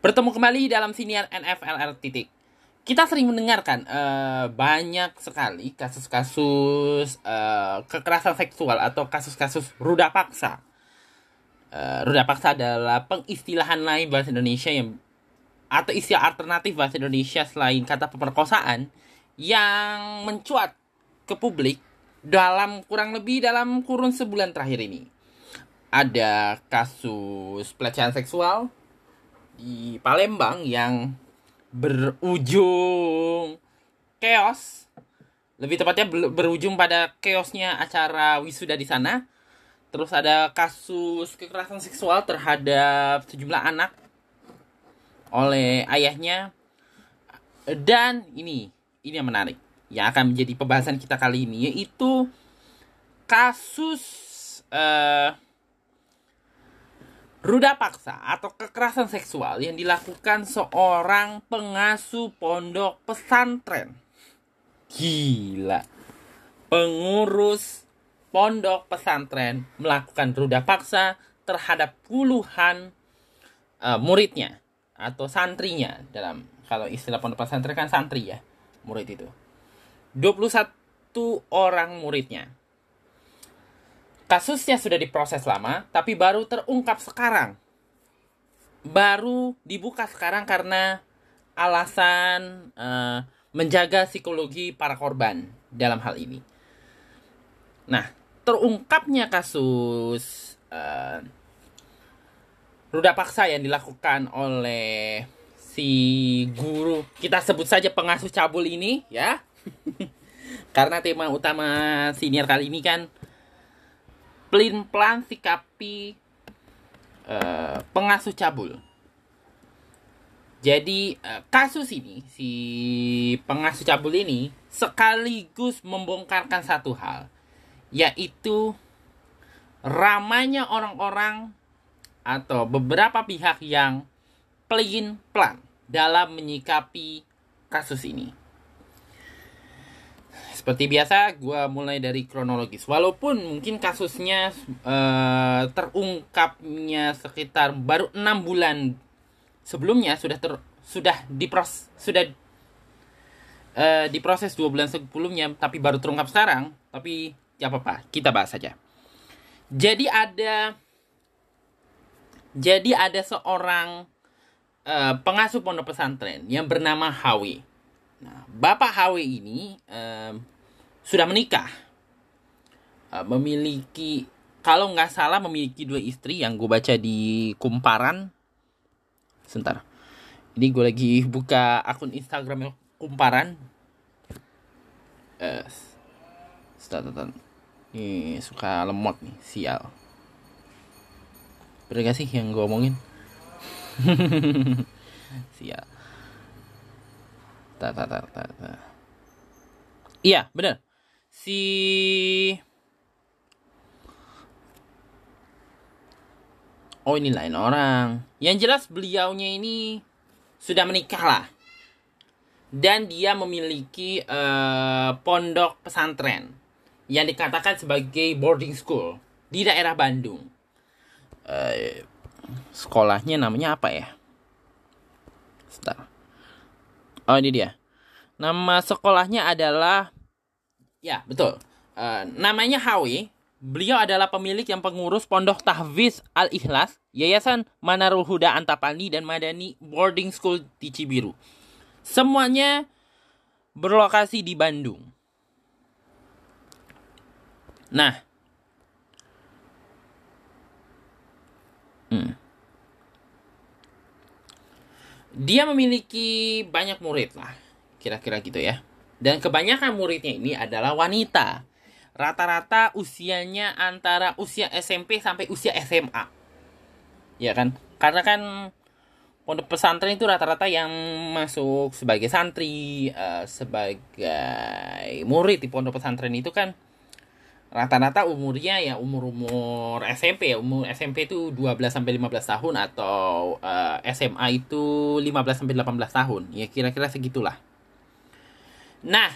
Bertemu kembali dalam siniar NFLR titik. Kita sering mendengarkan uh, banyak sekali kasus-kasus uh, kekerasan seksual atau kasus-kasus ruda paksa. Uh, ruda paksa adalah pengistilahan lain bahasa Indonesia yang atau istilah alternatif bahasa Indonesia selain kata pemerkosaan yang mencuat ke publik dalam kurang lebih dalam kurun sebulan terakhir ini. Ada kasus pelecehan seksual, di Palembang yang berujung chaos. Lebih tepatnya berujung pada chaosnya acara wisuda di sana. Terus ada kasus kekerasan seksual terhadap sejumlah anak oleh ayahnya. Dan ini ini yang menarik yang akan menjadi pembahasan kita kali ini yaitu kasus uh, Ruda paksa atau kekerasan seksual yang dilakukan seorang pengasuh pondok pesantren. Gila. Pengurus pondok pesantren melakukan ruda paksa terhadap puluhan uh, muridnya atau santrinya dalam kalau istilah pondok pesantren kan santri ya, murid itu. 21 orang muridnya Kasusnya sudah diproses lama, tapi baru terungkap sekarang. Baru dibuka sekarang karena alasan uh, menjaga psikologi para korban dalam hal ini. Nah, terungkapnya kasus uh, ruda paksa yang dilakukan oleh si guru kita sebut saja pengasuh cabul ini ya karena tema utama senior kali ini kan pelin pelan sikapi uh, pengasuh cabul. Jadi uh, kasus ini si pengasuh cabul ini sekaligus membongkarkan satu hal, yaitu ramanya orang-orang atau beberapa pihak yang pelin pelan dalam menyikapi kasus ini. Seperti biasa, gue mulai dari kronologis. Walaupun mungkin kasusnya uh, terungkapnya sekitar baru enam bulan sebelumnya sudah ter sudah dipros sudah uh, diproses dua bulan sebelumnya, tapi baru terungkap sekarang. Tapi ya apa apa, kita bahas saja. Jadi ada jadi ada seorang uh, pengasuh pondok pesantren yang bernama Hawi. Nah, Bapak HW ini um, sudah menikah, uh, memiliki kalau nggak salah memiliki dua istri yang gue baca di kumparan. Sebentar, ini gue lagi buka akun Instagram kumparan. Uh, sebentar, Ini suka lemot nih, sial. Bener gak sih yang gue omongin? sial tar, tar, tar, tar. Iya, benar. Si Oh ini lain orang. Yang jelas beliaunya ini sudah menikah lah. Dan dia memiliki uh, pondok pesantren yang dikatakan sebagai boarding school di daerah Bandung. Uh, sekolahnya namanya apa ya? Sebentar. Oh ini dia. Nama sekolahnya adalah ya betul. Uh, namanya Hawi. Beliau adalah pemilik yang pengurus Pondok Tahfiz Al Ikhlas, Yayasan Manarul Huda Antapani dan Madani Boarding School di Cibiru. Semuanya berlokasi di Bandung. Nah, hmm dia memiliki banyak murid lah kira-kira gitu ya. Dan kebanyakan muridnya ini adalah wanita. Rata-rata usianya antara usia SMP sampai usia SMA ya kan? Karena kan pondok pesantren itu rata-rata yang masuk sebagai santri uh, sebagai murid di pondok pesantren itu kan rata-rata umurnya ya umur-umur SMP ya. Umur SMP itu 12 sampai 15 tahun atau uh, eh, SMA itu 15 sampai 18 tahun. Ya kira-kira segitulah. Nah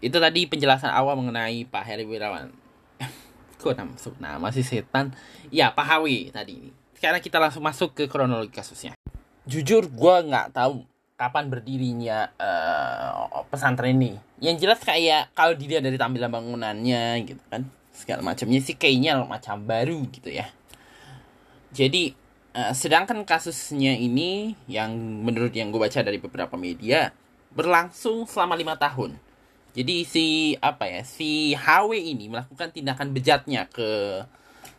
itu tadi penjelasan awal mengenai Pak Heri Wirawan. Kok nama nama si setan? Ya Pak Hawi tadi sekarang kita langsung masuk ke kronologi kasusnya. Jujur gue nggak tahu kapan berdirinya uh, pesantren ini. Yang jelas kayak kalau dilihat dari tampilan bangunannya gitu kan segala macamnya sih kayaknya macam baru gitu ya. Jadi uh, sedangkan kasusnya ini yang menurut yang gue baca dari beberapa media berlangsung selama lima tahun. Jadi si apa ya si HW ini melakukan tindakan bejatnya ke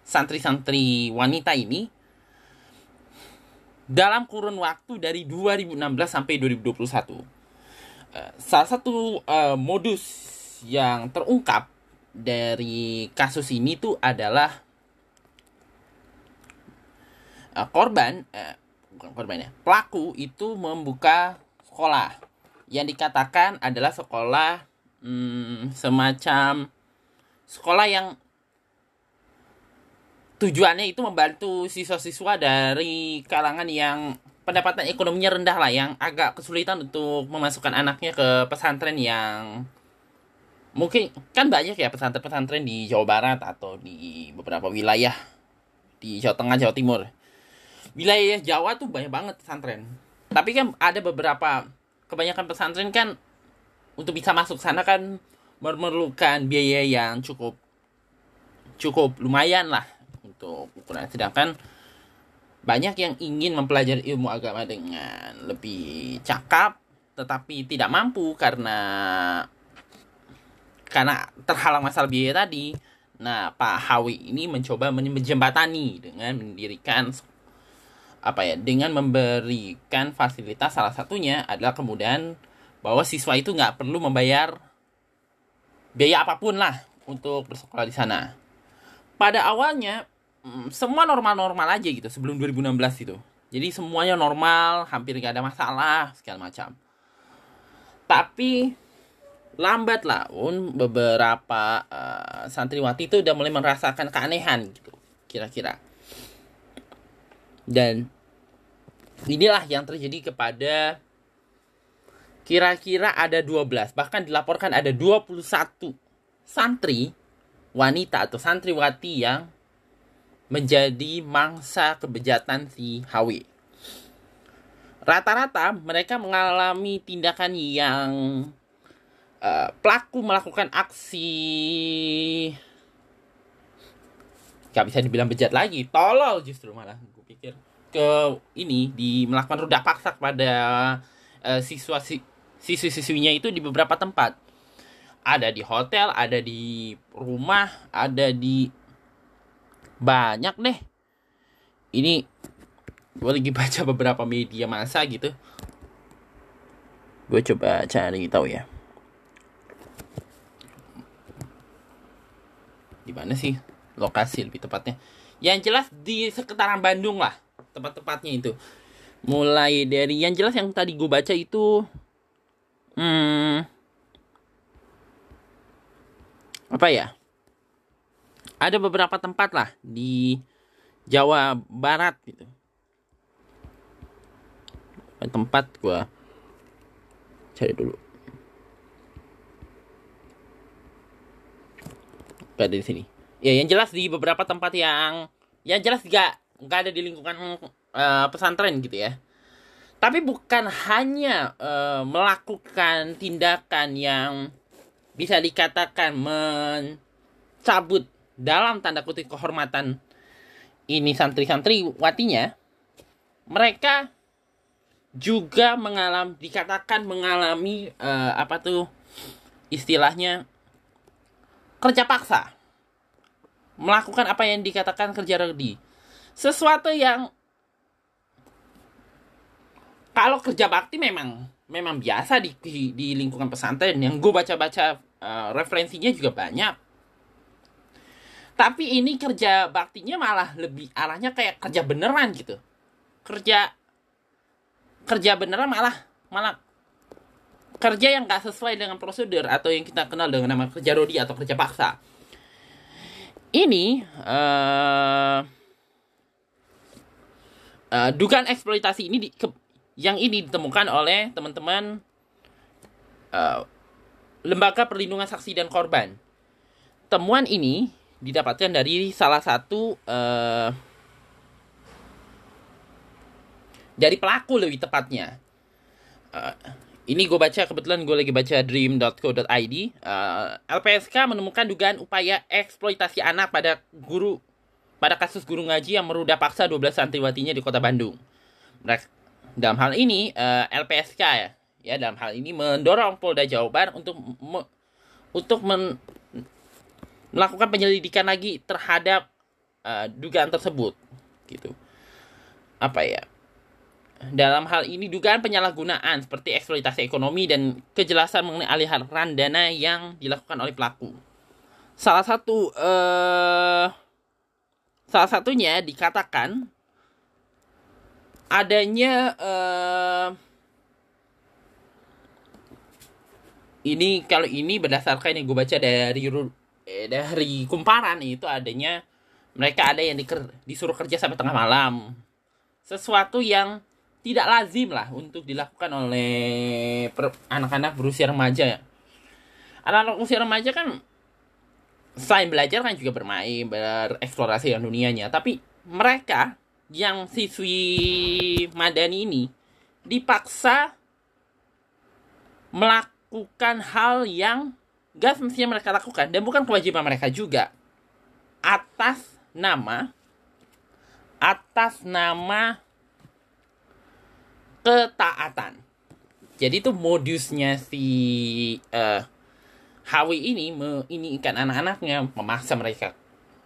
santri-santri wanita ini dalam kurun waktu dari 2016 sampai 2021. Uh, eh, salah satu uh, modus yang terungkap dari kasus ini tuh adalah uh, korban uh, bukan korban ya pelaku itu membuka sekolah yang dikatakan adalah sekolah hmm, semacam sekolah yang tujuannya itu membantu siswa-siswa dari kalangan yang pendapatan ekonominya rendah lah yang agak kesulitan untuk memasukkan anaknya ke pesantren yang mungkin kan banyak ya pesantren-pesantren di Jawa Barat atau di beberapa wilayah di Jawa Tengah Jawa Timur. Wilayah Jawa tuh banyak banget pesantren. Tapi kan ada beberapa kebanyakan pesantren kan untuk bisa masuk sana kan memerlukan biaya yang cukup cukup lumayan lah untuk ukuran sedangkan banyak yang ingin mempelajari ilmu agama dengan lebih cakap tetapi tidak mampu karena karena terhalang masalah biaya tadi. Nah, Pak Hawi ini mencoba menjembatani dengan mendirikan apa ya, dengan memberikan fasilitas salah satunya adalah kemudian bahwa siswa itu nggak perlu membayar biaya apa pun lah untuk bersekolah di sana. Pada awalnya semua normal-normal aja gitu sebelum 2016 itu. Jadi semuanya normal, hampir nggak ada masalah segala macam. Tapi lambat lah un beberapa uh, santriwati itu udah mulai merasakan keanehan gitu kira-kira. Dan inilah yang terjadi kepada kira-kira ada 12 bahkan dilaporkan ada 21 santri wanita atau santriwati yang menjadi mangsa kebejatan si Hawi. Rata-rata mereka mengalami tindakan yang uh, pelaku melakukan aksi gak bisa dibilang bejat lagi, tolol justru malah gue pikir ke ini di melakukan rudak paksa kepada uh, siswa si siswi-siswinya itu di beberapa tempat. Ada di hotel, ada di rumah, ada di banyak deh. Ini gue lagi baca beberapa media masa gitu. Gue coba cari tahu ya. Di mana sih lokasi lebih tepatnya? Yang jelas di sekitaran Bandung lah tempat-tempatnya itu. Mulai dari yang jelas yang tadi gue baca itu hmm, apa ya? Ada beberapa tempat lah di Jawa Barat gitu. Tempat gua cari dulu. Gak ada di sini. Ya, yang jelas di beberapa tempat yang yang jelas gak nggak ada di lingkungan uh, pesantren gitu ya tapi bukan hanya uh, melakukan tindakan yang bisa dikatakan mencabut dalam tanda kutip kehormatan ini santri-santri watinya mereka juga mengalami dikatakan mengalami uh, apa tuh istilahnya kerja paksa. Melakukan apa yang dikatakan kerja redi. Sesuatu yang kalau kerja bakti memang memang biasa di di, di lingkungan pesantren. Yang gue baca-baca uh, referensinya juga banyak tapi ini kerja baktinya malah lebih arahnya kayak kerja beneran gitu kerja kerja beneran malah malah kerja yang gak sesuai dengan prosedur atau yang kita kenal dengan nama kerja rodi atau kerja paksa ini uh, uh, dugaan eksploitasi ini di, ke, yang ini ditemukan oleh teman-teman uh, lembaga perlindungan saksi dan korban. Temuan ini didapatkan dari salah satu uh, dari pelaku lebih tepatnya. Uh, ini gue baca kebetulan gue lagi baca dream.co.id. Uh, LPSK menemukan dugaan upaya eksploitasi anak pada guru pada kasus guru ngaji yang merudah paksa 12 santriwatinya di kota Bandung. Dalam hal ini uh, LPSK ya, ya dalam hal ini mendorong Polda Jawa Barat untuk untuk men, melakukan penyelidikan lagi terhadap uh, dugaan tersebut gitu. Apa ya? Dalam hal ini dugaan penyalahgunaan seperti eksploitasi ekonomi dan kejelasan mengenai aliran dana yang dilakukan oleh pelaku. Salah satu uh, salah satunya dikatakan adanya uh, ini kalau ini berdasarkan yang gue baca dari dari kumparan itu adanya mereka ada yang diker, disuruh kerja sampai tengah malam. Sesuatu yang tidak lazim lah untuk dilakukan oleh anak-anak berusia remaja. Ya anak-anak usia remaja kan selain belajar kan juga bermain bereksplorasi yang dunianya. Tapi mereka yang siswi madani ini dipaksa melakukan hal yang gak semestinya mereka lakukan dan bukan kewajiban mereka juga. Atas nama atas nama ketaatan. Jadi itu modusnya si uh, Hawi ini me, ini ikan anak-anaknya memaksa mereka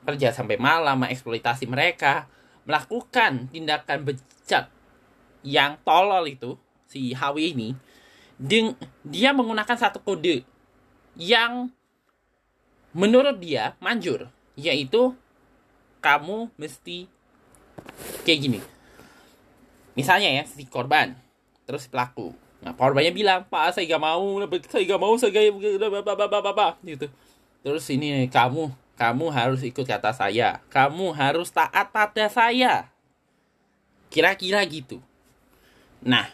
kerja sampai malam, mengeksploitasi mereka, melakukan tindakan bejat yang tolol itu si Hawi ini, dia menggunakan satu kode yang menurut dia manjur, yaitu kamu mesti kayak gini. Misalnya ya, si korban, terus pelaku. Nah, korbannya bilang, Pak, saya gak mau, saya gak mau, saya gak gitu. Terus ini kamu, kamu harus ikut kata saya. Kamu harus taat pada saya. Kira-kira gitu. Nah,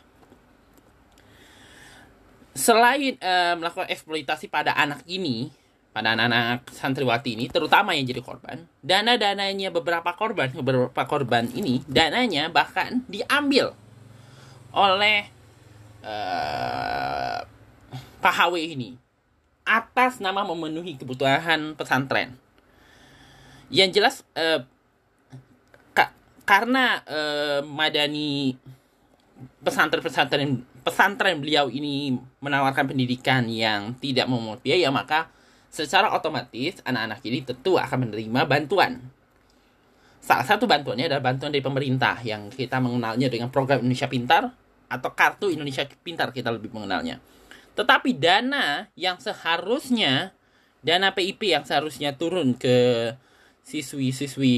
selain uh, melakukan eksploitasi pada anak ini, pada anak-anak santriwati ini, terutama yang jadi korban, dana-dananya beberapa korban, beberapa korban ini, dananya bahkan diambil oleh uh, Pak HW ini atas nama memenuhi kebutuhan pesantren. Yang jelas uh, ka karena uh, Madani pesantren-pesantren pesantren beliau ini menawarkan pendidikan yang tidak memungut biaya, maka secara otomatis anak-anak ini tentu akan menerima bantuan. Salah satu bantuannya adalah bantuan dari pemerintah yang kita mengenalnya dengan program Indonesia Pintar atau kartu Indonesia Pintar kita lebih mengenalnya. Tetapi dana yang seharusnya dana PIP yang seharusnya turun ke siswi-siswi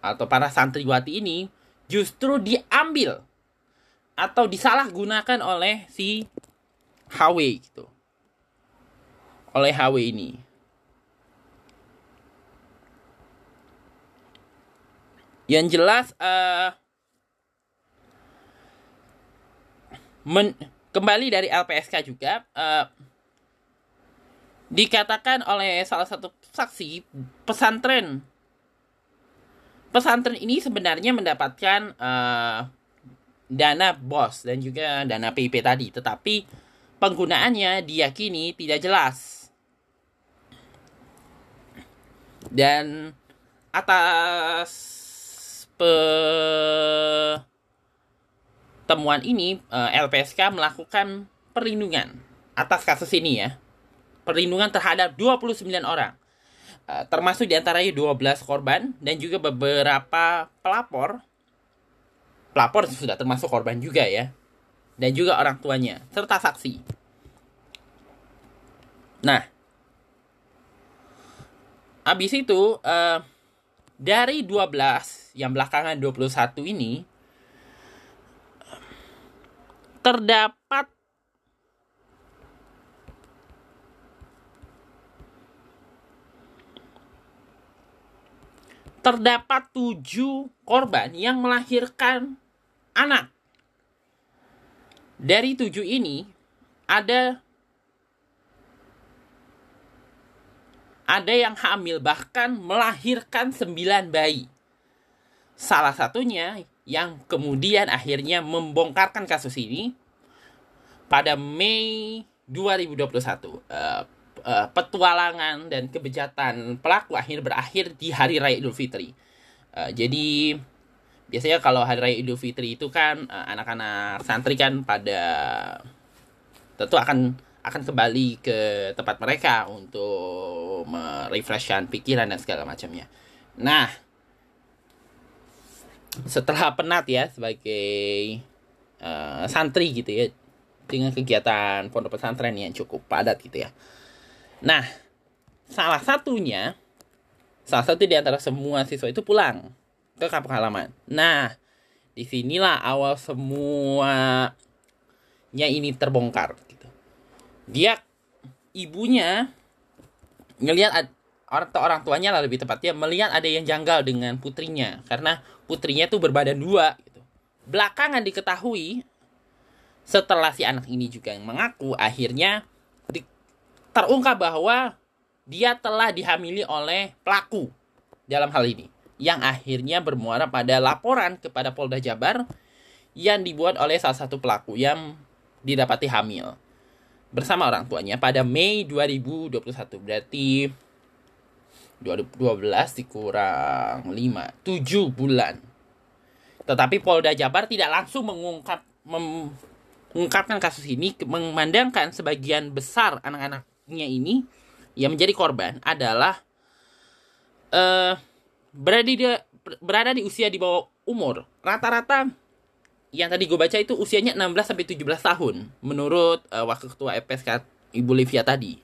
atau para santriwati ini justru diambil atau disalahgunakan oleh si HW gitu. Oleh HW ini. Yang jelas uh, men, kembali dari LPSK juga uh, dikatakan oleh salah satu saksi pesantren pesantren ini sebenarnya mendapatkan uh, dana BOS dan juga dana PIP tadi, tetapi penggunaannya diyakini tidak jelas. Dan atas pertemuan ini eh, LPSK melakukan perlindungan atas kasus ini ya. Perlindungan terhadap 29 orang. Eh, termasuk di antaranya 12 korban dan juga beberapa pelapor pelapor sudah termasuk korban juga ya. Dan juga orang tuanya, serta saksi. Nah, habis itu uh, dari 12 yang belakangan 21 ini terdapat terdapat tujuh korban yang melahirkan anak. Dari tujuh ini, ada ada yang hamil bahkan melahirkan sembilan bayi. Salah satunya yang kemudian akhirnya membongkarkan kasus ini pada Mei 2021. Uh, uh, petualangan dan kebejatan pelaku akhir berakhir di hari raya Idul Fitri. Uh, jadi biasanya kalau hari raya Idul Fitri itu kan uh, anak-anak santri kan pada tentu akan akan kembali ke tempat mereka untuk merefreshkan pikiran dan segala macamnya. Nah, setelah penat ya sebagai uh, santri gitu ya dengan kegiatan pondok pesantren yang cukup padat gitu ya. Nah, salah satunya salah satu di antara semua siswa itu pulang ke kampung halaman. Nah, di sinilah awal semuanya ini terbongkar dia ibunya ngelihat orang orang tuanya lah lebih tepatnya melihat ada yang janggal dengan putrinya karena putrinya tuh berbadan dua gitu. Belakangan diketahui setelah si anak ini juga yang mengaku akhirnya terungkap bahwa dia telah dihamili oleh pelaku dalam hal ini yang akhirnya bermuara pada laporan kepada Polda Jabar yang dibuat oleh salah satu pelaku yang didapati hamil bersama orang tuanya pada Mei 2021. Berarti 2012 dikurang 5, 7 bulan. Tetapi Polda Jabar tidak langsung mengungkap mengungkapkan kasus ini memandangkan sebagian besar anak-anaknya ini yang menjadi korban adalah uh, berada di berada di usia di bawah umur. Rata-rata yang tadi gue baca itu usianya 16 sampai 17 tahun menurut uh, wakil ketua EPSK Ibu Livia tadi.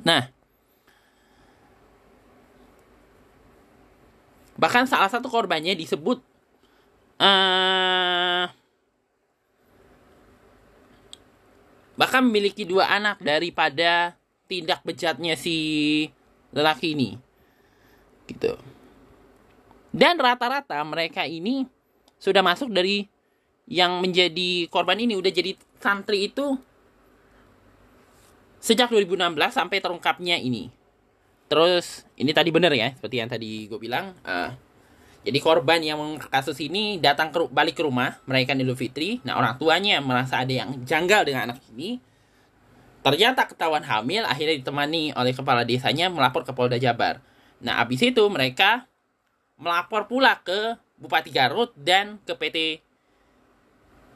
Nah, bahkan salah satu korbannya disebut uh, bahkan memiliki dua anak daripada tindak bejatnya si lelaki ini. Gitu. Dan rata-rata mereka ini sudah masuk dari yang menjadi korban ini udah jadi santri itu sejak 2016 sampai terungkapnya ini. Terus ini tadi bener ya, seperti yang tadi gue bilang. Uh, jadi korban yang kasus ini datang ke balik ke rumah merayakan Idul Fitri. Nah orang tuanya merasa ada yang janggal dengan anak ini. Ternyata ketahuan hamil akhirnya ditemani oleh kepala desanya melapor ke Polda Jabar. Nah abis itu mereka melapor pula ke Bupati Garut dan ke PT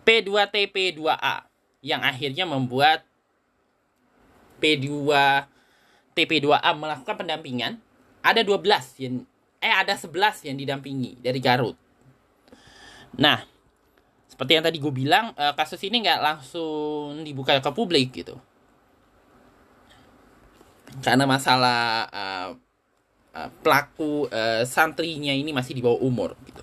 P2TP2A yang akhirnya membuat P2 TP2A melakukan pendampingan. Ada 12 yang eh ada 11 yang didampingi dari Garut. Nah, seperti yang tadi gue bilang, eh, kasus ini nggak langsung dibuka ke publik gitu. Karena masalah uh, uh, pelaku uh, santrinya ini masih di bawah umur gitu.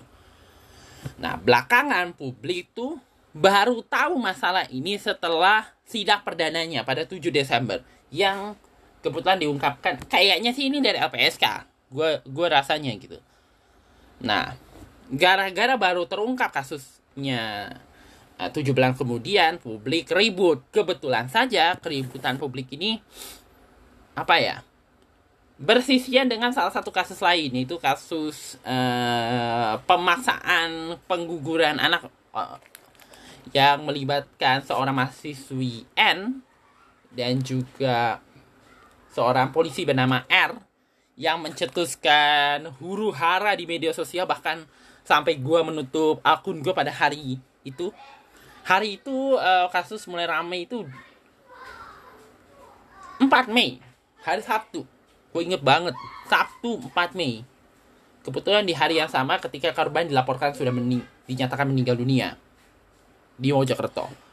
Nah, belakangan publik itu baru tahu masalah ini setelah sidak perdananya pada 7 Desember yang kebetulan diungkapkan kayaknya sih ini dari LPSK. Gue gue rasanya gitu. Nah, gara-gara baru terungkap kasusnya eh, tujuh bulan kemudian publik ribut kebetulan saja keributan publik ini apa ya bersisian dengan salah satu kasus lain yaitu kasus uh, pemaksaan pengguguran anak uh, yang melibatkan seorang mahasiswi N dan juga seorang polisi bernama R yang mencetuskan huru hara di media sosial. Bahkan sampai gue menutup akun gue pada hari itu. Hari itu uh, kasus mulai ramai itu 4 Mei hari Sabtu gue inget banget Sabtu 4 Mei kebetulan di hari yang sama ketika korban dilaporkan sudah mening dinyatakan meninggal dunia di Mojokerto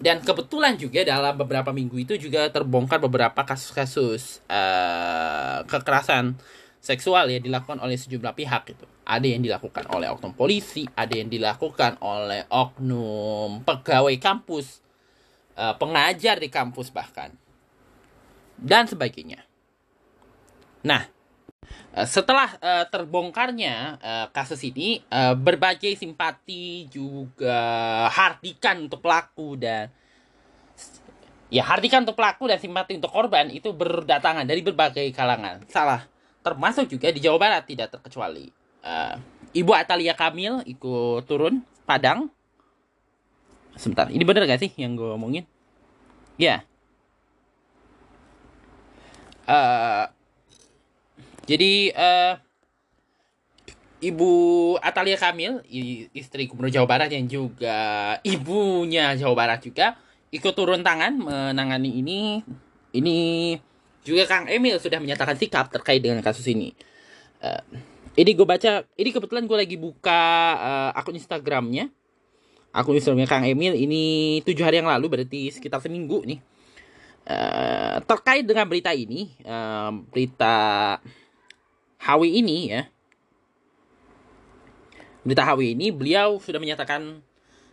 dan kebetulan juga dalam beberapa minggu itu juga terbongkar beberapa kasus-kasus uh, kekerasan seksual ya dilakukan oleh sejumlah pihak itu. Ada yang dilakukan oleh oknum polisi, ada yang dilakukan oleh oknum pegawai kampus, uh, pengajar di kampus bahkan, dan sebagainya. Nah, eh, setelah uh, terbongkarnya uh, kasus ini, uh, berbagai simpati juga hardikan untuk pelaku dan Ya, Hardika untuk pelaku dan simpati untuk korban itu berdatangan dari berbagai kalangan. Salah, termasuk juga di Jawa Barat tidak terkecuali. Uh, Ibu Atalia Kamil ikut turun Padang. Sebentar, ini bener gak sih yang gue omongin? Ya. Yeah. Uh, jadi uh, Ibu Atalia Kamil, istri Gubernur Jawa Barat yang juga ibunya Jawa Barat juga ikut turun tangan menangani ini. Ini juga Kang Emil sudah menyatakan sikap terkait dengan kasus ini. Uh, ini gue baca, ini kebetulan gue lagi buka uh, akun Instagramnya. Akun Instagramnya Kang Emil ini tujuh hari yang lalu berarti sekitar seminggu nih. Uh, terkait dengan berita ini, uh, berita HW ini ya. Berita HW ini beliau sudah menyatakan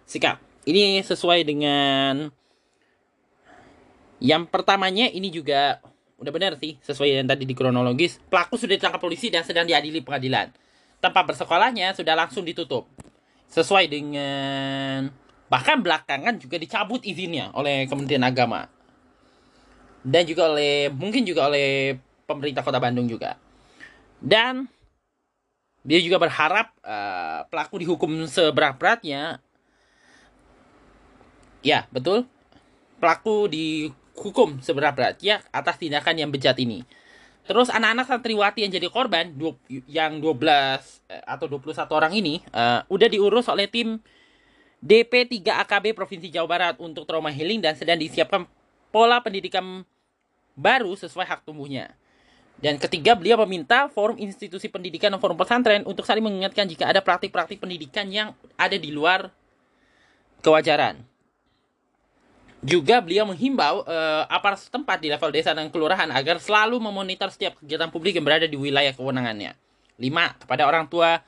sikap. Ini sesuai dengan yang pertamanya ini juga udah benar sih sesuai yang tadi di kronologis. Pelaku sudah ditangkap polisi dan sedang diadili pengadilan. Tempat bersekolahnya sudah langsung ditutup. Sesuai dengan bahkan belakangan juga dicabut izinnya oleh Kementerian Agama. Dan juga oleh mungkin juga oleh pemerintah Kota Bandung juga. Dan dia juga berharap uh, pelaku dihukum seberat-beratnya. Ya, betul. Pelaku di hukum seberat-beratnya atas tindakan yang bejat ini. Terus anak-anak santriwati yang jadi korban yang 12 eh, atau 21 orang ini uh, udah diurus oleh tim DP 3 AKB Provinsi Jawa Barat untuk trauma healing dan sedang disiapkan pola pendidikan baru sesuai hak tumbuhnya. Dan ketiga, beliau meminta forum institusi pendidikan dan forum pesantren untuk saling mengingatkan jika ada praktik-praktik pendidikan yang ada di luar kewajaran. Juga beliau menghimbau uh, aparat setempat di level desa dan kelurahan agar selalu memonitor setiap kegiatan publik yang berada di wilayah kewenangannya. Lima, kepada orang tua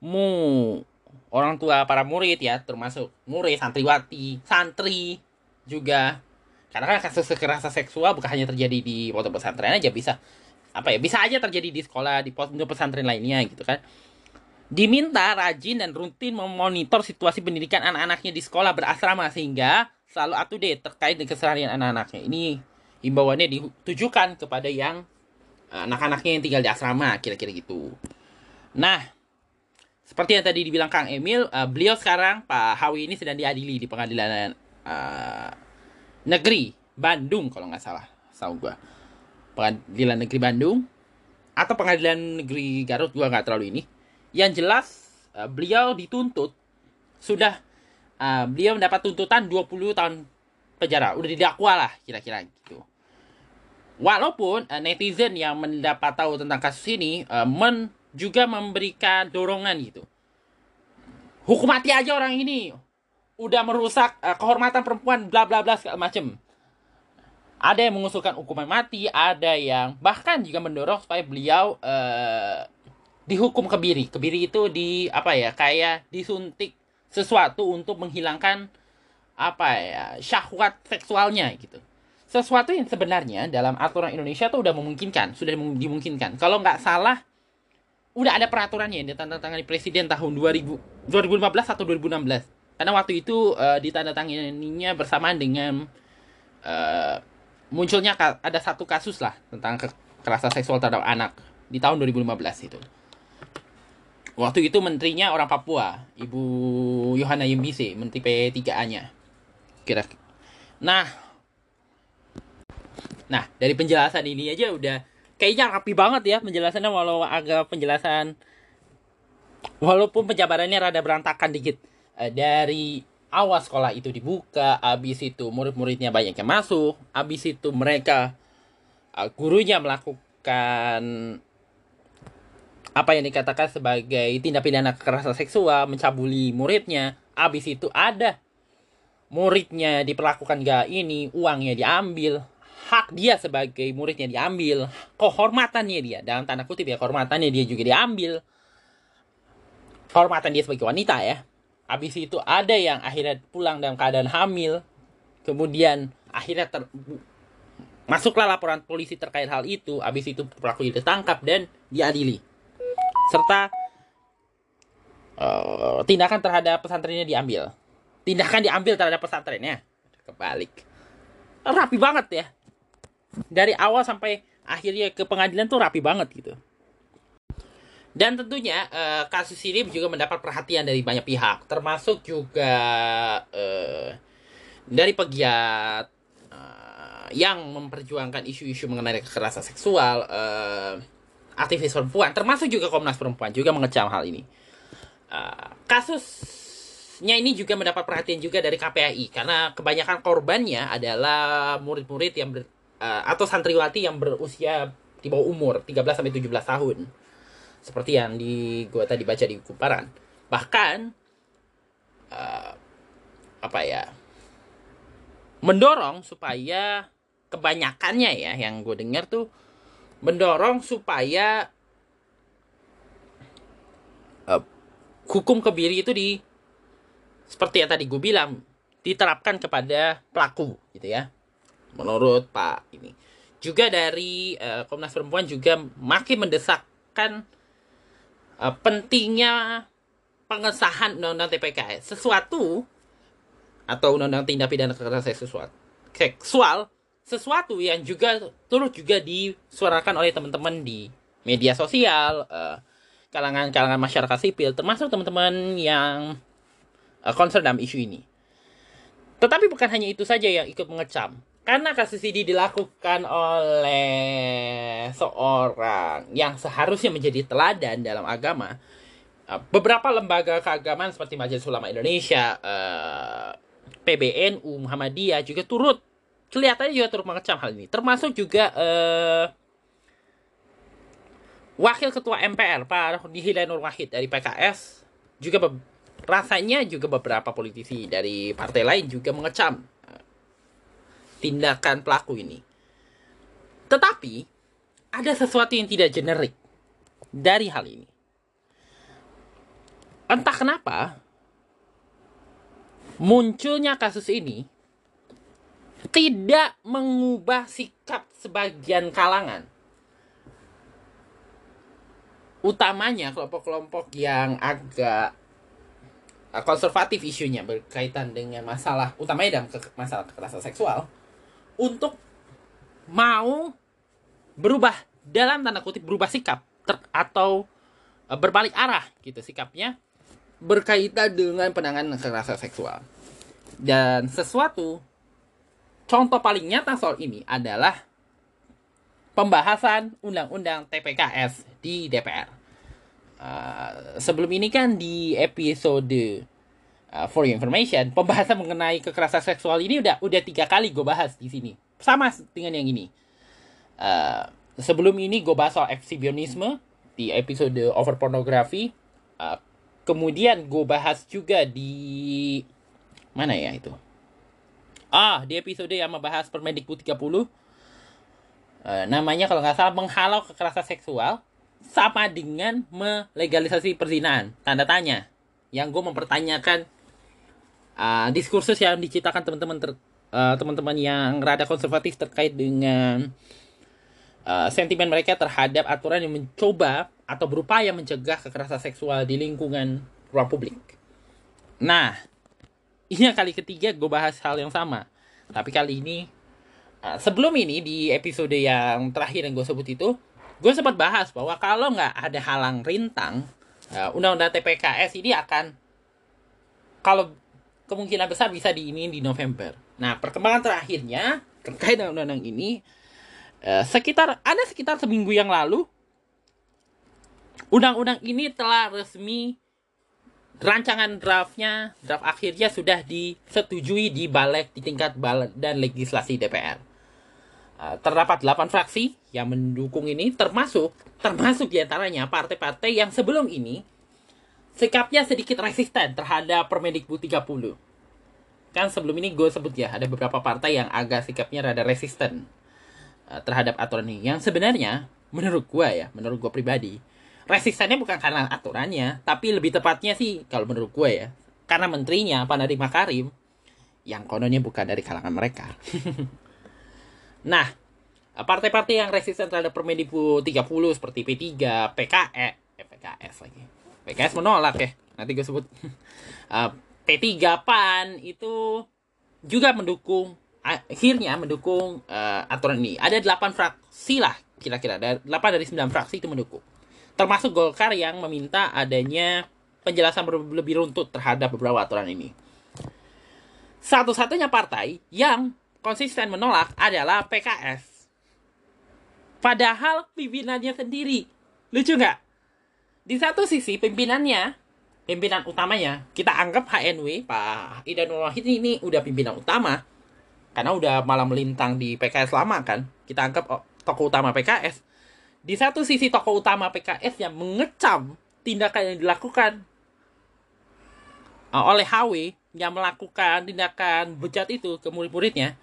mu orang tua para murid ya, termasuk murid, santriwati, santri juga. Karena kan kasus kekerasan seksual bukan hanya terjadi di pondok pesantren aja bisa apa ya bisa aja terjadi di sekolah di pondok pesantren lainnya gitu kan diminta rajin dan rutin memonitor situasi pendidikan anak-anaknya di sekolah berasrama sehingga selalu up to date terkait dengan keseharian anak-anaknya. Ini himbauannya ditujukan kepada yang eh, anak-anaknya yang tinggal di asrama, kira-kira gitu. Nah, seperti yang tadi dibilang Kang Emil, uh, beliau sekarang Pak Hawi ini sedang diadili di pengadilan uh, negeri Bandung kalau nggak salah, tahu gua. Pengadilan negeri Bandung atau pengadilan negeri Garut gua nggak terlalu ini. Yang jelas uh, beliau dituntut sudah uh, beliau mendapat tuntutan 20 tahun penjara. Udah didakwa lah kira-kira gitu. Walaupun uh, netizen yang mendapat tahu tentang kasus ini uh, men juga memberikan dorongan gitu. Hukum mati aja orang ini. Udah merusak uh, kehormatan perempuan bla bla bla segala macem. Ada yang mengusulkan hukuman mati, ada yang bahkan juga mendorong supaya beliau uh, dihukum kebiri. Kebiri itu di apa ya? Kayak disuntik sesuatu untuk menghilangkan apa ya syahwat seksualnya gitu sesuatu yang sebenarnya dalam aturan Indonesia tuh udah memungkinkan sudah dimungkinkan kalau nggak salah udah ada peraturannya yang ditandatangani presiden tahun 2000 2015 atau 2016 karena waktu itu uh, ditandatanganinya bersamaan dengan uh, munculnya ada satu kasus lah tentang kekerasan seksual terhadap anak di tahun 2015 itu Waktu itu menterinya orang Papua, Ibu Yohana Yembise, menteri P3A-nya. Kira Nah, nah dari penjelasan ini aja udah kayaknya rapi banget ya penjelasannya walau agak penjelasan walaupun penjabarannya rada berantakan dikit uh, dari awal sekolah itu dibuka, abis itu murid-muridnya banyak yang masuk, abis itu mereka uh, gurunya melakukan apa yang dikatakan sebagai tindak pidana kekerasan seksual, mencabuli muridnya, habis itu ada muridnya diperlakukan gak ini, uangnya diambil, hak dia sebagai muridnya diambil, kehormatannya dia, dalam tanda kutip ya, kehormatannya dia juga diambil, kehormatan dia sebagai wanita ya. Habis itu ada yang akhirnya pulang dalam keadaan hamil, kemudian akhirnya ter masuklah laporan polisi terkait hal itu, habis itu pelaku ditangkap dan diadili serta uh, tindakan terhadap pesantrennya diambil. Tindakan diambil terhadap pesantrennya. Kebalik. rapi banget ya dari awal sampai akhirnya ke pengadilan tuh rapi banget gitu dan tentunya uh, kasus ini juga mendapat perhatian dari banyak pihak termasuk juga uh, dari pegiat uh, yang memperjuangkan isu-isu mengenai kekerasan seksual uh, aktivis perempuan termasuk juga Komnas Perempuan juga mengecam hal ini uh, kasusnya ini juga mendapat perhatian juga dari KPAI karena kebanyakan korbannya adalah murid-murid yang ber, uh, atau santriwati yang berusia di bawah umur 13 sampai 17 tahun. Seperti yang di gua tadi baca di Kumparan. Bahkan uh, apa ya? mendorong supaya kebanyakannya ya yang gue dengar tuh mendorong supaya uh, hukum kebiri itu di seperti yang tadi gue bilang diterapkan kepada pelaku gitu ya menurut Pak ini. Juga dari uh, Komnas Perempuan juga makin mendesakkan uh, pentingnya pengesahan undang-undang TPKS. Sesuatu atau undang-undang tindak pidana kekerasan seksual, seksual sesuatu yang juga turut juga disuarakan oleh teman-teman di media sosial, kalangan-kalangan uh, masyarakat sipil, termasuk teman-teman yang uh, concern dalam isu ini. Tetapi bukan hanya itu saja yang ikut mengecam karena kasus ini dilakukan oleh seorang yang seharusnya menjadi teladan dalam agama, uh, beberapa lembaga keagamaan seperti Majelis Ulama Indonesia, uh, PBNU, Muhammadiyah juga turut kelihatannya juga turut mengecam hal ini. Termasuk juga uh, Wakil Ketua MPR Pak Nihilai Nur Wahid dari PKS juga rasanya juga beberapa politisi dari partai lain juga mengecam tindakan pelaku ini. Tetapi ada sesuatu yang tidak generik dari hal ini. Entah kenapa munculnya kasus ini tidak mengubah sikap sebagian kalangan. Utamanya kelompok-kelompok yang agak konservatif isunya berkaitan dengan masalah utamanya dalam masalah kekerasan seksual untuk mau berubah dalam tanda kutip berubah sikap ter, atau uh, berbalik arah gitu sikapnya berkaitan dengan penanganan kekerasan seksual. Dan sesuatu contoh paling nyata soal ini adalah pembahasan undang-undang TPKS di DPR. Uh, sebelum ini kan di episode uh, for your information, pembahasan mengenai kekerasan seksual ini udah udah tiga kali gue bahas di sini, sama dengan yang ini. Uh, sebelum ini gue bahas soal ekshibionisme di episode over pornografi. Uh, kemudian gue bahas juga di mana ya itu? Ah, di episode yang membahas Permendikbud 30. Uh, namanya kalau nggak salah menghalau kekerasan seksual sama dengan melegalisasi perzinaan. Tanda tanya. Yang gue mempertanyakan uh, diskursus yang diciptakan teman-teman ter, uh, teman-teman yang rada konservatif terkait dengan uh, sentimen mereka terhadap aturan yang mencoba atau berupaya mencegah kekerasan seksual di lingkungan ruang publik. Nah, ini yang kali ketiga gue bahas hal yang sama. Tapi kali ini, uh, sebelum ini di episode yang terakhir yang gue sebut itu, gue sempat bahas bahwa kalau nggak ada halang rintang, uh, undang-undang TPKS ini akan kalau kemungkinan besar bisa di ini di November. Nah, perkembangan terakhirnya terkait dengan undang-undang ini uh, sekitar ada sekitar seminggu yang lalu undang-undang ini telah resmi rancangan draftnya draft akhirnya sudah disetujui di balik di tingkat balik dan legislasi DPR. Uh, terdapat 8 fraksi yang mendukung ini termasuk termasuk di antaranya partai-partai yang sebelum ini sikapnya sedikit resisten terhadap Permendikbud 30. Kan sebelum ini gue sebut ya, ada beberapa partai yang agak sikapnya rada resisten uh, terhadap aturan ini. Yang sebenarnya, menurut gue ya, menurut gue pribadi, resistennya bukan karena aturannya, tapi lebih tepatnya sih, kalau menurut gue ya, karena menterinya, Pak Nadiem Makarim, yang kononnya bukan dari kalangan mereka. nah, partai-partai yang resisten terhadap Permendikbud 30 seperti P3, PKE, eh, PKS lagi PKS menolak ya nanti gue sebut uh, P3 PAN itu juga mendukung akhirnya mendukung uh, aturan ini. Ada 8 fraksi lah kira-kira. 8 dari 9 fraksi itu mendukung. Termasuk Golkar yang meminta adanya penjelasan lebih runtut terhadap beberapa aturan ini. Satu-satunya partai yang konsisten menolak adalah PKS. Padahal pimpinannya sendiri. Lucu nggak? Di satu sisi pimpinannya, pimpinan utamanya, kita anggap HNW, Pak Idanul Wahid ini udah pimpinan utama. Karena udah malah melintang di PKS lama kan. Kita anggap oh, tokoh utama PKS. Di satu sisi tokoh utama PKS yang mengecam tindakan yang dilakukan uh, oleh HW yang melakukan tindakan bejat itu ke murid-muridnya.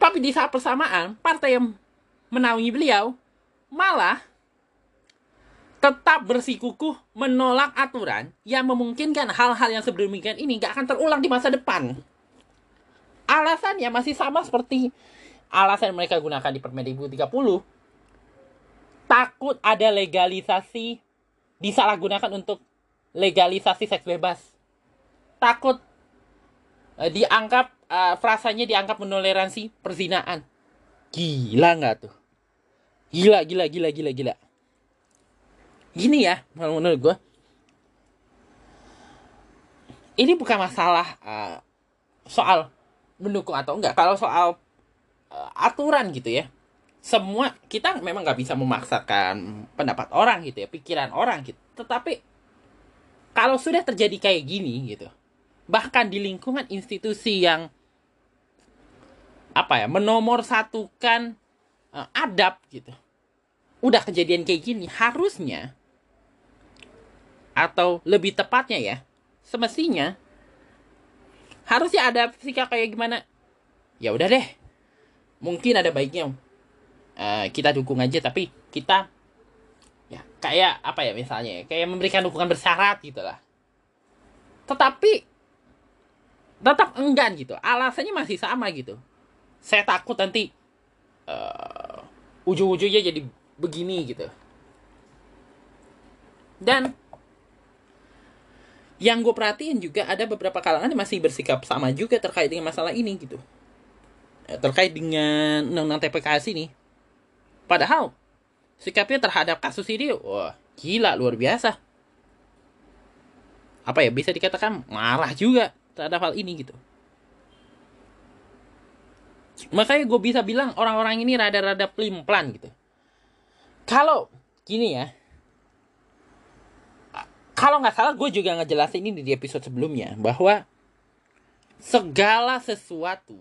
Tapi di saat bersamaan, partai yang menaungi beliau malah tetap bersikukuh menolak aturan yang memungkinkan hal-hal yang sedemikian ini gak akan terulang di masa depan. Alasannya masih sama seperti alasan mereka gunakan di Permen 2030. Takut ada legalisasi disalahgunakan untuk legalisasi seks bebas takut uh, dianggap uh, frasanya dianggap menoleransi perzinaan. Gila nggak tuh? Gila, gila, gila, gila, gila. Gini ya, menurut gue. Ini bukan masalah uh, soal mendukung atau enggak. Kalau soal uh, aturan gitu ya. Semua kita memang nggak bisa memaksakan pendapat orang gitu ya, pikiran orang gitu. Tetapi kalau sudah terjadi kayak gini gitu, bahkan di lingkungan institusi yang apa ya menomor satukan uh, adab gitu udah kejadian kayak gini harusnya atau lebih tepatnya ya semestinya harusnya ada sikap kayak gimana? Ya udah deh. Mungkin ada baiknya. Uh, kita dukung aja tapi kita ya kayak apa ya misalnya kayak memberikan dukungan bersyarat gitu lah. Tetapi tetap enggan gitu. Alasannya masih sama gitu. Saya takut nanti uh, ujung-ujungnya jadi begini gitu. Dan yang gue perhatiin juga ada beberapa kalangan yang masih bersikap sama juga terkait dengan masalah ini gitu. Eh, terkait dengan undang-undang TPKS ini. Padahal sikapnya terhadap kasus ini wah gila luar biasa. Apa ya bisa dikatakan marah juga terhadap hal ini gitu. Makanya gue bisa bilang orang-orang ini rada-rada plim-plan gitu. Kalau gini ya kalau nggak salah gue juga ngejelasin ini di episode sebelumnya bahwa segala sesuatu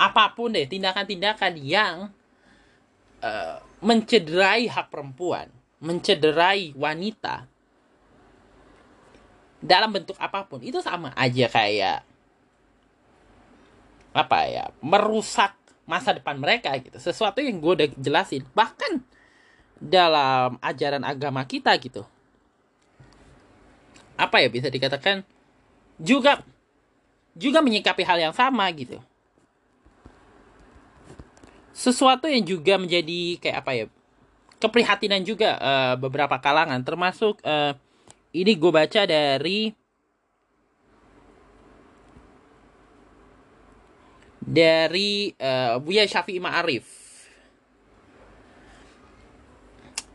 apa pun deh tindakan-tindakan yang uh, mencederai hak perempuan mencederai wanita dalam bentuk apa pun itu sama aja kayak apa ya merusak masa depan mereka gitu. Sesuatu yang gue udah jelasin. Bahkan dalam ajaran agama kita gitu apa ya bisa dikatakan juga juga menyikapi hal yang sama gitu sesuatu yang juga menjadi kayak apa ya keprihatinan juga uh, beberapa kalangan termasuk uh, ini gue baca dari dari uh, Buya Syafi'i Ma'arif.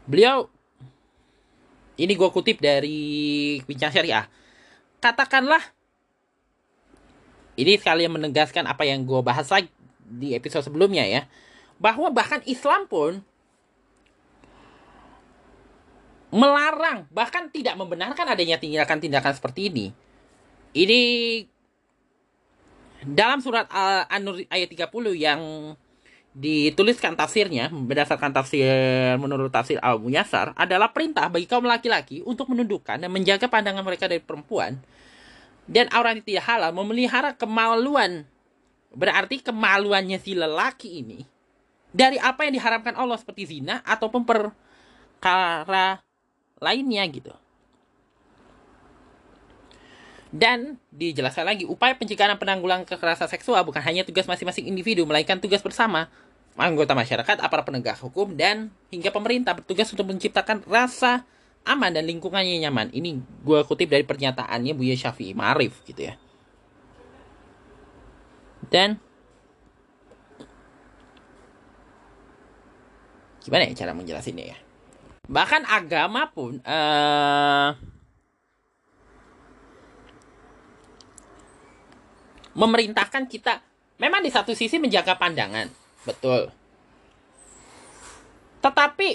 Beliau ini gue kutip dari Bincang Syariah. Katakanlah ini sekalian menegaskan apa yang gue bahas lagi di episode sebelumnya ya. Bahwa bahkan Islam pun melarang bahkan tidak membenarkan adanya tindakan-tindakan seperti ini. Ini dalam surat Al-An-Nur ayat 30 yang dituliskan tafsirnya berdasarkan tafsir menurut tafsir Al Muyassar adalah perintah bagi kaum laki-laki untuk menundukkan dan menjaga pandangan mereka dari perempuan dan orang yang tidak halal memelihara kemaluan berarti kemaluannya si lelaki ini dari apa yang diharapkan Allah seperti zina ataupun perkara lainnya gitu. Dan dijelaskan lagi, upaya pencegahan dan penanggulangan kekerasan seksual bukan hanya tugas masing-masing individu, melainkan tugas bersama anggota masyarakat, aparat penegak hukum, dan hingga pemerintah bertugas untuk menciptakan rasa aman dan lingkungannya nyaman. Ini gue kutip dari pernyataannya Buya Syafi'i Marif gitu ya. Dan gimana ya cara menjelaskannya ya? Bahkan agama pun uh, memerintahkan kita memang di satu sisi menjaga pandangan. Betul. Tetapi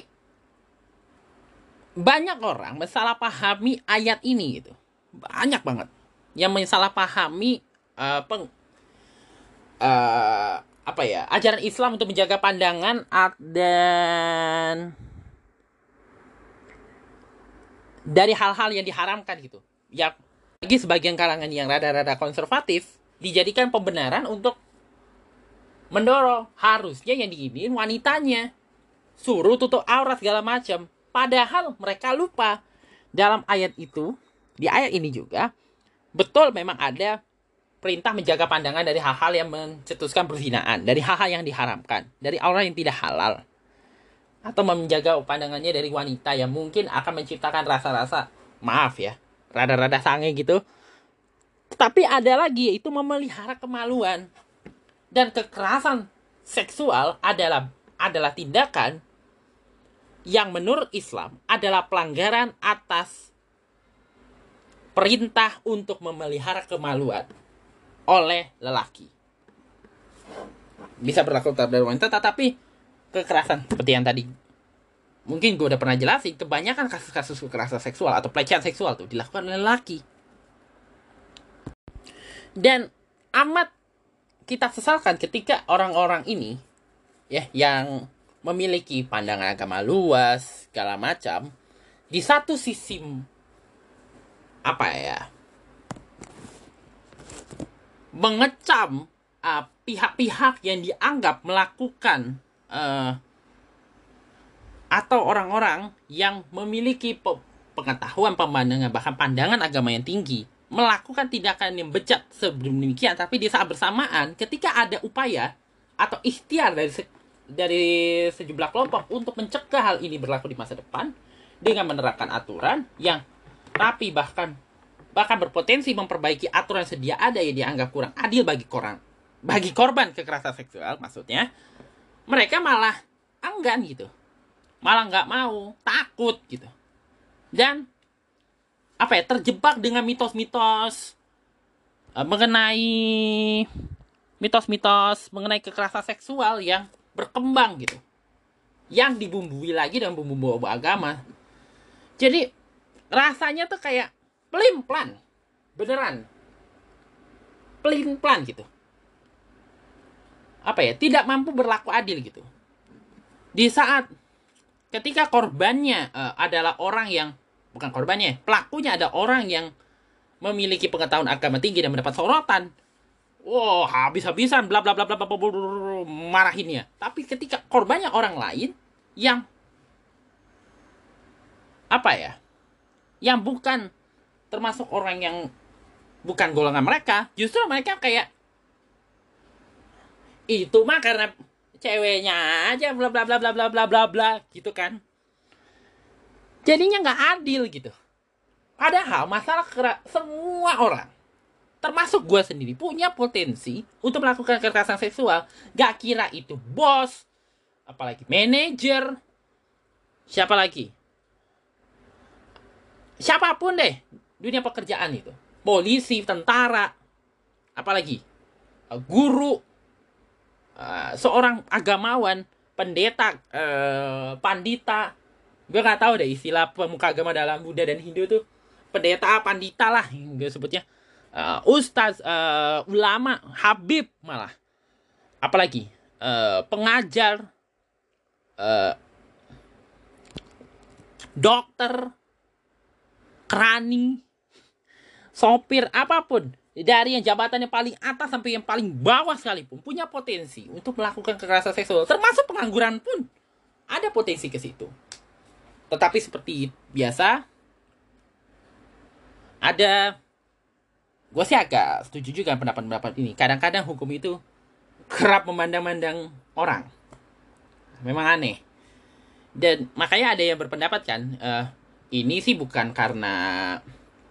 banyak orang pahami ayat ini gitu. Banyak banget yang pahami uh, peng uh, apa ya ajaran Islam untuk menjaga pandangan dan dari hal-hal yang diharamkan gitu. Ya bagi sebagian kalangan yang rada-rada konservatif dijadikan pembenaran untuk mendorong. Harusnya yang diinin wanitanya. Suruh tutup aurat segala macam. Padahal mereka lupa. Dalam ayat itu di ayat ini juga betul memang ada perintah menjaga pandangan dari hal-hal yang mencetuskan perzinaan. Dari hal-hal yang diharamkan. Dari orang yang tidak halal. Atau menjaga pandangannya dari wanita yang mungkin akan menciptakan rasa-rasa maaf ya rada-rada sange gitu tapi ada lagi yaitu memelihara kemaluan dan kekerasan seksual adalah adalah tindakan yang menurut Islam adalah pelanggaran atas perintah untuk memelihara kemaluan oleh lelaki. Bisa berlaku terhadap wanita, tetapi kekerasan seperti yang tadi mungkin gue udah pernah jelasin, kebanyakan kasus-kasus kekerasan seksual atau pelecehan seksual tuh dilakukan oleh lelaki. Dan amat kita sesalkan ketika orang-orang ini ya yang memiliki pandangan agama luas, segala macam, di satu sisi apa ya? mengecam uh, pihak-pihak yang dianggap melakukan uh, atau orang-orang yang memiliki pe pengetahuan pemandangan bahkan pandangan agama yang tinggi melakukan tindakan yang bejat sebelum demikian tapi di saat bersamaan ketika ada upaya atau ikhtiar dari dari sejumlah kelompok untuk mencegah hal ini berlaku di masa depan dengan menerapkan aturan yang rapi bahkan bahkan berpotensi memperbaiki aturan sedia ada yang dianggap kurang adil bagi korban bagi korban kekerasan seksual maksudnya mereka malah enggan gitu. Malah nggak mau takut gitu. Dan apa ya terjebak dengan mitos-mitos uh, mengenai mitos-mitos mengenai kekerasan seksual yang berkembang gitu. Yang dibumbui lagi dengan bumbu-bumbu agama. Jadi rasanya tuh kayak pelin plan beneran. Pelin plan gitu. Apa ya tidak mampu berlaku adil gitu. Di saat ketika korbannya uh, adalah orang yang bukan korbannya pelakunya ada orang yang memiliki pengetahuan agama tinggi dan mendapat sorotan wow habis-habisan bla bla bla bla bla marahinnya tapi ketika korbannya orang lain yang apa ya yang bukan termasuk orang yang bukan golongan mereka justru mereka kayak itu mah karena ceweknya aja bla bla bla bla bla bla bla bla gitu kan jadinya nggak adil gitu. Padahal masalah semua orang termasuk gue sendiri punya potensi untuk melakukan kekerasan seksual. Gak kira itu bos apalagi manajer siapa lagi? Siapa pun deh dunia pekerjaan itu. Polisi tentara apalagi? Guru uh, seorang agamawan pendeta uh, pandita gue nggak tahu deh istilah pemuka agama dalam Buddha dan Hindu tuh pendeta pandita lah gue sebutnya. Uh, ustaz, uh, ulama, habib malah. Apalagi uh, pengajar, uh, dokter, kerani, sopir, apa pun. Dari yang jabatannya paling atas sampai yang paling bawah sekalipun punya potensi untuk melakukan kekerasan seksual. Termasuk pengangguran pun ada potensi ke situ tetapi seperti biasa ada gue sih agak setuju juga pendapat-pendapat ini. Kadang-kadang hukum itu kerap memandang-mandang orang. Memang aneh. Dan makanya ada yang berpendapat kan, uh, ini sih bukan karena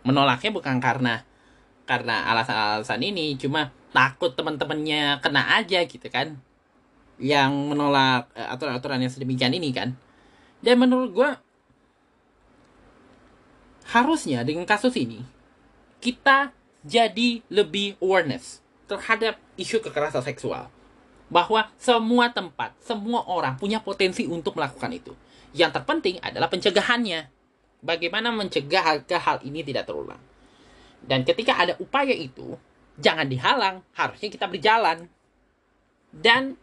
menolaknya bukan karena karena alasan-alasan ini, cuma takut teman-temannya kena aja gitu kan. yang menolak uh, aturan-aturan yang sedemikian ini kan dan menurut gue harusnya dengan kasus ini kita jadi lebih awareness terhadap isu kekerasan seksual bahwa semua tempat, semua orang punya potensi untuk melakukan itu. Yang terpenting adalah pencegahannya. Bagaimana mencegah agar hal ini tidak terulang. Dan ketika ada upaya itu, jangan dihalang, harusnya kita berjalan. Dan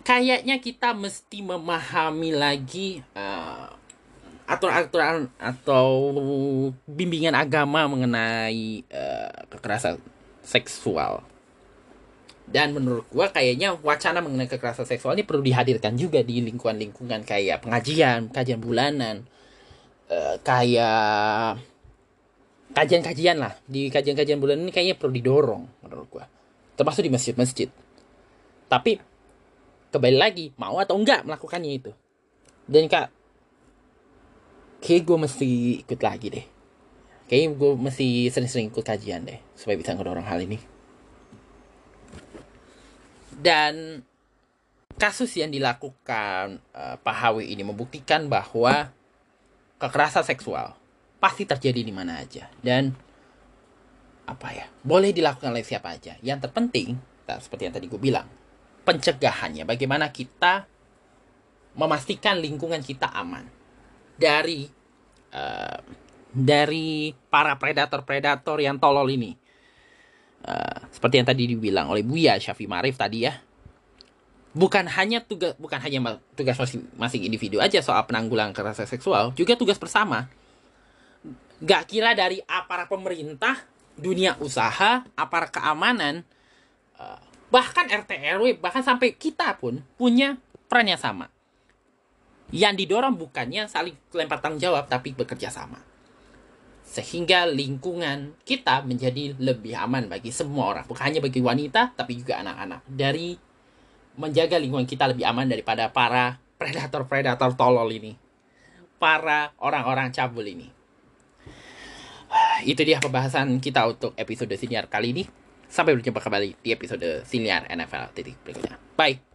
kayaknya kita mesti memahami lagi uh, aturan-aturan atau bimbingan agama mengenai uh, kekerasan seksual. Dan menurut gua kayaknya wacana mengenai kekerasan seksual ini perlu dihadirkan juga di lingkungan-lingkungan kayak pengajian, kajian bulanan, uh, kayak kajian-kajian lah di kajian-kajian bulanan ini kayaknya perlu didorong menurut gua, termasuk di masjid-masjid. Tapi kembali lagi mau atau enggak melakukannya itu. Dan kak, kayak gue mesti ikut lagi deh Kayaknya gue mesti sering-sering ikut kajian deh supaya bisa ngedorong hal ini. Dan kasus yang dilakukan uh, Pak Hawi ini membuktikan bahwa kekerasan seksual pasti terjadi di mana aja dan apa ya boleh dilakukan oleh siapa aja. Yang terpenting, seperti yang tadi gue bilang, pencegahannya. Bagaimana kita memastikan lingkungan kita aman dari uh, dari para predator-predator yang tolol ini. Uh, seperti yang tadi dibilang oleh Buya Syafi Marif tadi ya. Bukan hanya tugas bukan hanya tugas masing-masing individu aja soal penanggulangan kekerasan seksual, juga tugas bersama. Gak kira dari aparat pemerintah, dunia usaha, aparat keamanan, uh, bahkan RT RW, bahkan sampai kita pun punya peran yang sama. Yang didorong bukannya saling lempar tanggung jawab, tapi bekerja sama. Sehingga lingkungan kita menjadi lebih aman bagi semua orang. Bukan hanya bagi wanita tapi juga anak-anak. Dari menjaga lingkungan kita lebih aman daripada para predator-predator tolol ini. Para orang-orang cabul ini. Itu dia pembahasan kita untuk episode siniar kali ini sampai berjumpa kembali di episode siniar NFL titik berikutnya. Bye